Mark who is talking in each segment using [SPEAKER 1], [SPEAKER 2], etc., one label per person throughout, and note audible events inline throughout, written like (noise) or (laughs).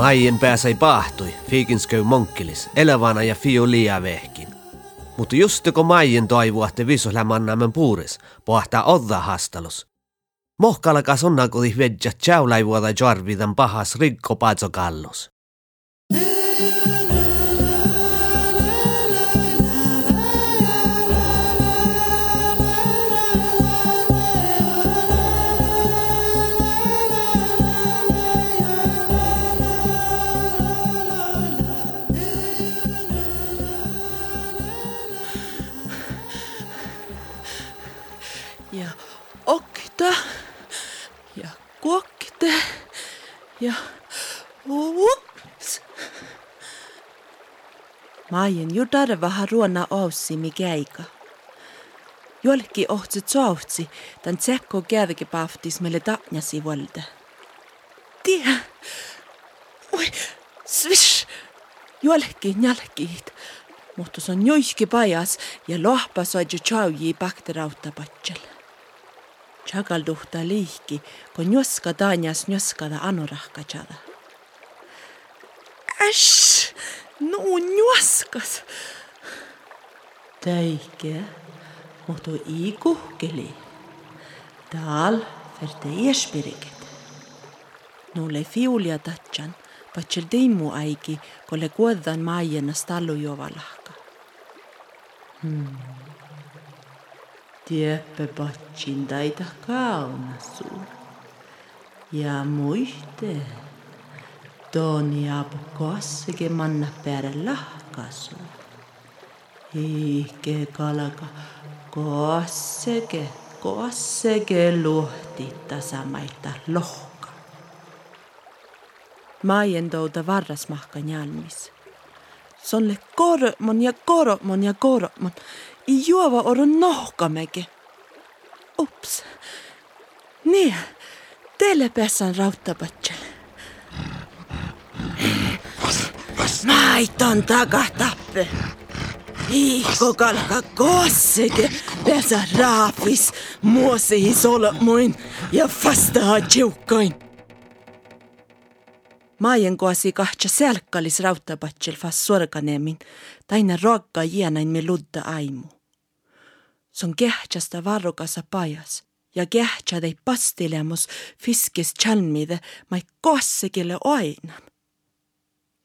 [SPEAKER 1] Maien pääsei pahtui, fiikinsköy monkkilis, elävana ja fiulia vehkin. Mutta just kun Maien toivuahti visuhlämannaamen puuris, pohtaa odda hastalus. Mohkalakas onnakoti vedja tjäulaivuota jarvitan pahas rikko kallus.
[SPEAKER 2] ja ups. Maien judare vähän ruona mi käika. Jolki ohtsi tsoutsi, tämän tsekko kävike paftis meille tatnjasi volde. Tie! Oi, svish! Jolki njalkiit. Mutta se on joiski pajas ja lohpa soidju chauji bakterautta patselle. Chakalduhta liikki, kun njoska taanjas njoskada anorahkachada. Äsch, no njoskas. Täike, mutta i kuhkeli. Taal ferte iespiriket. Nulle fiulia tatjan, patsel teimu aiki, kolle kuodan maajena stallu jovalahka. Hmm. Patsin taita kaunasu. Ja muiste, Toni apu kosseke manna päälle lahkasu. Iike kalaka kosseke, kosseke luhti tasamaita lohka. Maien touta varrasmahka njalmis. Sonle kormon ja kormon ja kormon i juova oro nohkamegi. Ups. Nii, teille pessan rauttapatselle. Maiton takatappe. Iikko kalka kosseke, pesä raafis, muosi solmuin ja fastaa tiukkain. Maajen koasi kahtsa selkkalis rauttapatsel fas sorganemin, taina rokka jienain me ludda aimu. Se on kehtsästä varrokassa pajas ja kehtsädei pastilemus fiskis chalmide mai kossekille aina.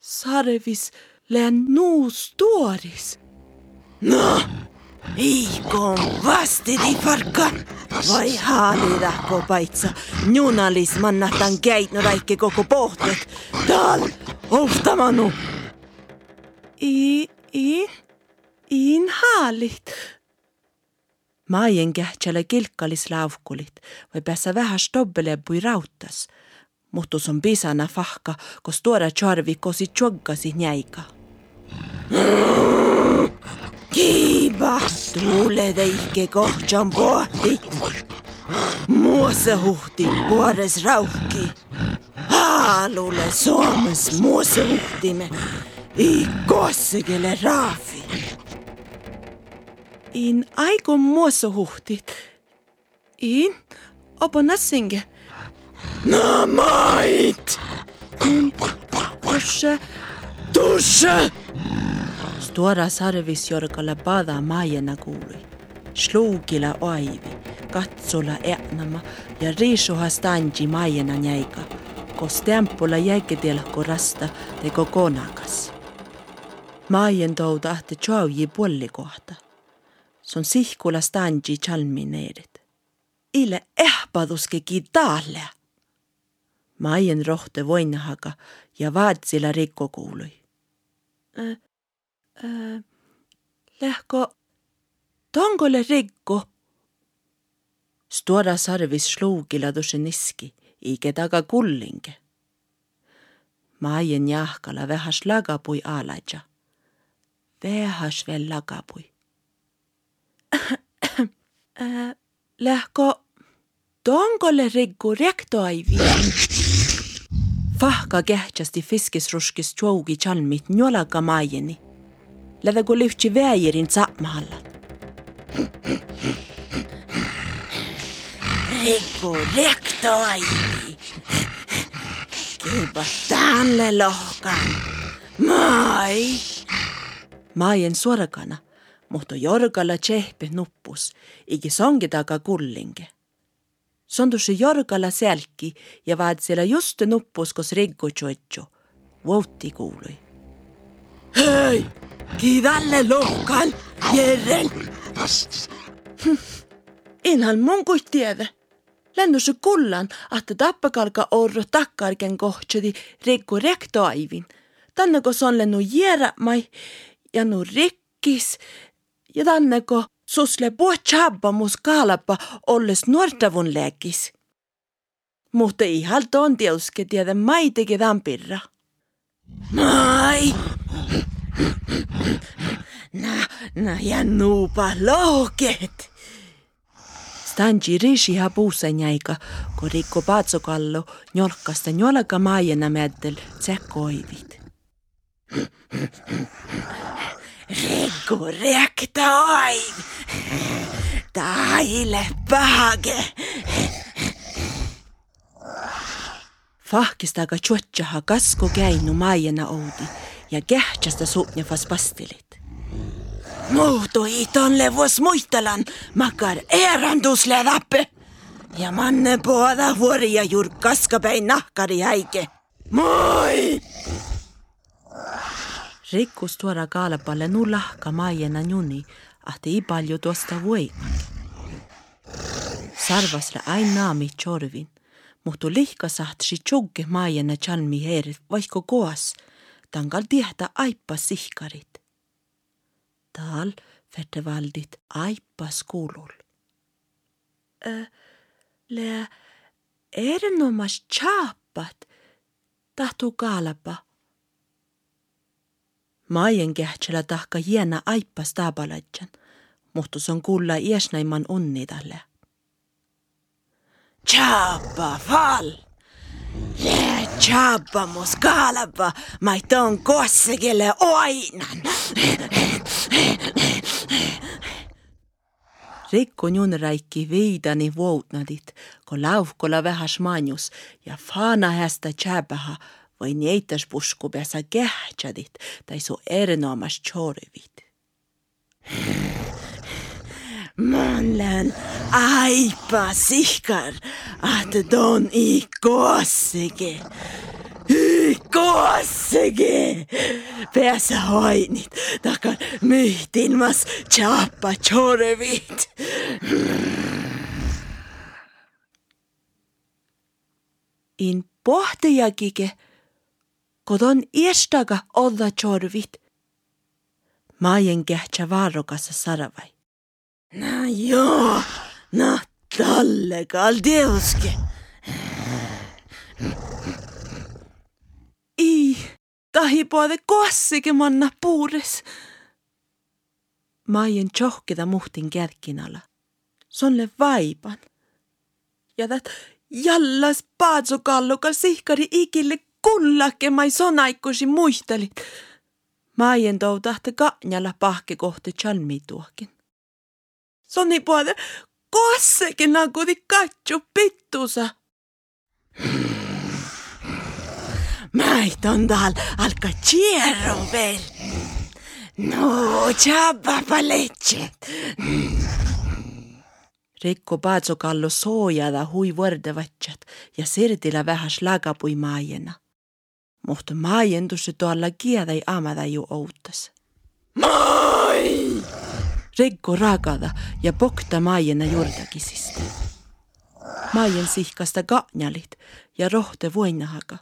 [SPEAKER 2] Sarvis län nuus tuoris. No, Iikon vastidi farkka. Vai haalidahko paitsa. Junalis mannahtan käitno räikke koko pohtet. Tal, oftamanu. I, i, in haalit. Maien kähtsele kilkkalis lauvkulit või päässä vähän stobbelebbui rautas. Muhtus on pisana fahka, kos tuoda charvi kosi tjoggasi njäika. Kiiba, tuule teike kohtsan pohti. Muosa huhti vuores rauhki. Haalulle Suomes muosa huhtimme. I kossekele raafi in aiko muossa huhtit. In opo nassinge. Na mait! Tusche, tusche! Stora sarvis jorkalla pada maajana kuului. Slugila aivi, katsola äänama ja riisuha stanji maajana jäika. Kos tempola jäiketielko rasta teko konakas. Maajen touda ahti tjauji polli som sihkula stanji chalmineerit. Ile ehpaduskegi taalle. Maien rohte voinahaga ja vaadsilla rikko kuului. Äh, äh, Lähko tongole rikko. Stora sarvis slugila duše niski, ike taga kullinge. Maien jahkala vähäs lagapui alaja. Vähäs veel lagapui. Lähko tongolle riggu rektoaivi. Fahka kähtsästi fiskisruskis tjougi chalmit njolaga maajeni. Lävä kun lyhtsi väijerin saapmahalla. Riggu rektoaivi. Kyllä tälle lohkan. Mai. Maien suorakana, mutta jorkalla tsehpe nuppus, iki songi taga kullinge. Sondusi jorkalla selki ja vaat siellä just nuppus, kos riggu tjoitjo. Vouti kuului. Hei, kiidalle lohkan, järjen. (laughs) Inhan mun kui tiedä. Lennus kullan, että tappakalka orro takkarken kohtsedi rikku rektoaivin. Tänne kun on lennu jäädä mai ja nu rikkis. Ja tänne kun susle puhtsaabba mus kaalappa olles nuortavun lääkis. Mutta ihan ton tiuske tiedä mai teki tampirra. Mai! Na, na ja nuupa lohket! Stanji riisi hapuusen jäika, kun rikko patsokallo njolkasta njolka maajena mäddel tsekkoivit. Rikko rekta aiv! Taile pahage! Fahkistaga tjuotjaha kasko käinu maajena oudi ja kähtsästä suupnefas pastelit. Muutui tonle vuos muistelan, makar erandusle tappe. Ja manne puoda vuoria juur kaskapäin nahkari häike. Moi! Rikkus tuoda kaalapalle nu lahka maajena juni, ahti ei palju tuosta voi. Sarvasle ain naami tjorvin, mutta lihka sahtsi tjugge maajena chalmi heerit vaikko koas, tangal tiehtä aippa sihkarit. Tal fetevaldit aippas kuulul. Äh, le erinomas chaapat tahtuu kaalapa. Maien kähtsellä tahka hiena aippas taapalatjan, mutta on kuulla iesnaiman onnidalle. Chapa fal! Le chapa mus kaalapa, mai ton kossekelle oinan. Rikko junraikki viidani vuotnadit, kun lauvkolla vähäs manjus ja faana hästä tjäpäha vai nieitäs pusku päässä kähtsädit tai su erinomas tjorvit. Manlen aipa sihkar, att don i kossike. Kossege! Päässä hoinit, takan myhtilmas chappa chorvit. In pohtijakike, kodon iestaga olla chorvit. Maien kähtsä varrokassa saravai. Na joo, na talle kaldeuske. I, tahi puade kossike manna puures. Maien tjohkeda muhtin kärkinalla. Sonle vaipan. Ja tät jallas paatsokallukal sihkari ikille kullake mai sonaikkusi muistelit. Maien tou tahte kanjalla pahke kohti chalmituokin. Sonni puade kossekin nakudi katsu pittusa. Maiton dal al cacciero vel. No, ciabba paletset. Rikko paatsokallo soojada hui võrdevatsat ja sirdillä vähäs lagapui maajena. Mutta maajentusse tuolla kiedai amada ju outas. Mai! Rikko raakada ja pokta maajena juurdakisista. Maajen sihkasta kanjalit ja rohte voinahaga.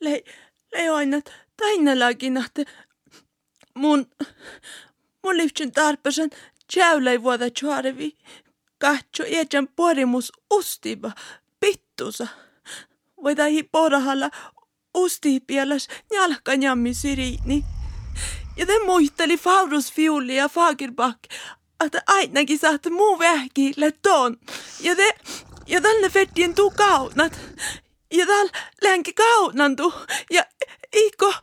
[SPEAKER 2] Le, leoinat tainalaginahte mun, mun liftsin tarpesan tjäylei vuoda tjuarevi. Katso iäjän porimus ustiba, pittusa. Voidahi porahalla usti pielas jalkanjammi siriini. Ja te muisteli Faurus Fiuli ja Fagerbakk, että ainakin saatte muu vähkille ton. Ja te, ja tälle fettien tuu kaunat. Ja tällä länki kaunantu. Ja ikko,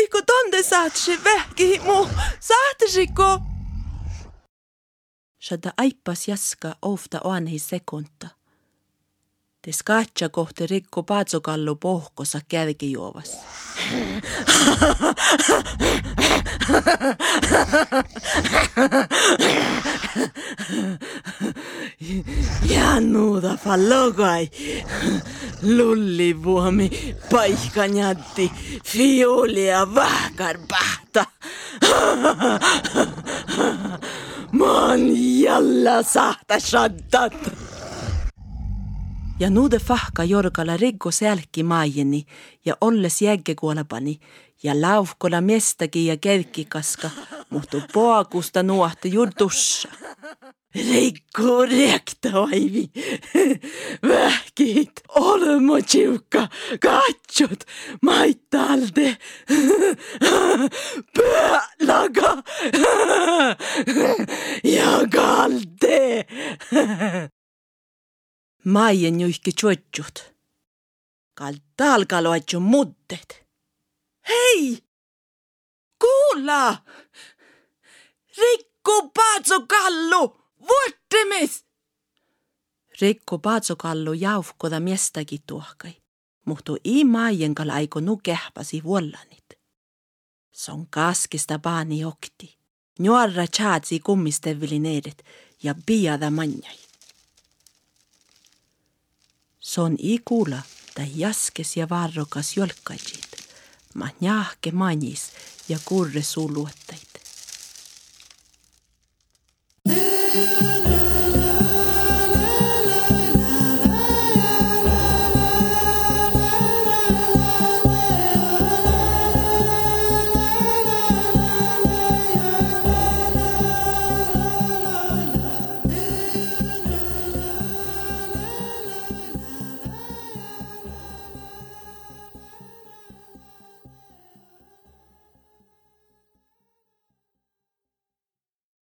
[SPEAKER 2] ikko tonde saatsi vähki muu. Saatisiko? Shada aippas jaska ofta oanhi sekunta. Tes katsa kohti rikku paatsokallu pohkossa kälkijuovas. ja nuuda fallogai. Lullivuomi, paikkanjatti, fiulia vahkarpahta. Man jällä sahta shaddat. Ja nuude fahka jorgala riggo sälki maajeni ja olles jäggekuolapani ja laufkola mestagi ja kelkikaska, muhtu poakusta nuohti jutussa. Riggo rekta vaivi, vähkit, olmo tiukka, katsot, maittalde, pölaga ja kalde. Maien juihki tšotšut. Kal talgaloatšu muddet. Hei! Kuulla! Rikku Paatsokallu! Vuortemis! Rikku Paatsokallu jaufkoda miestagi tuohkai. Muhtu i maien kal aiko nu kehpasi vuollanit. Son kaskista paani okti. Nuorra tšaatsi kummistevilineedet ja piada manjai. Se on ikuula ta jaskes ja varrokas jolkajit. Ma njahke manjis ja kurre suluot.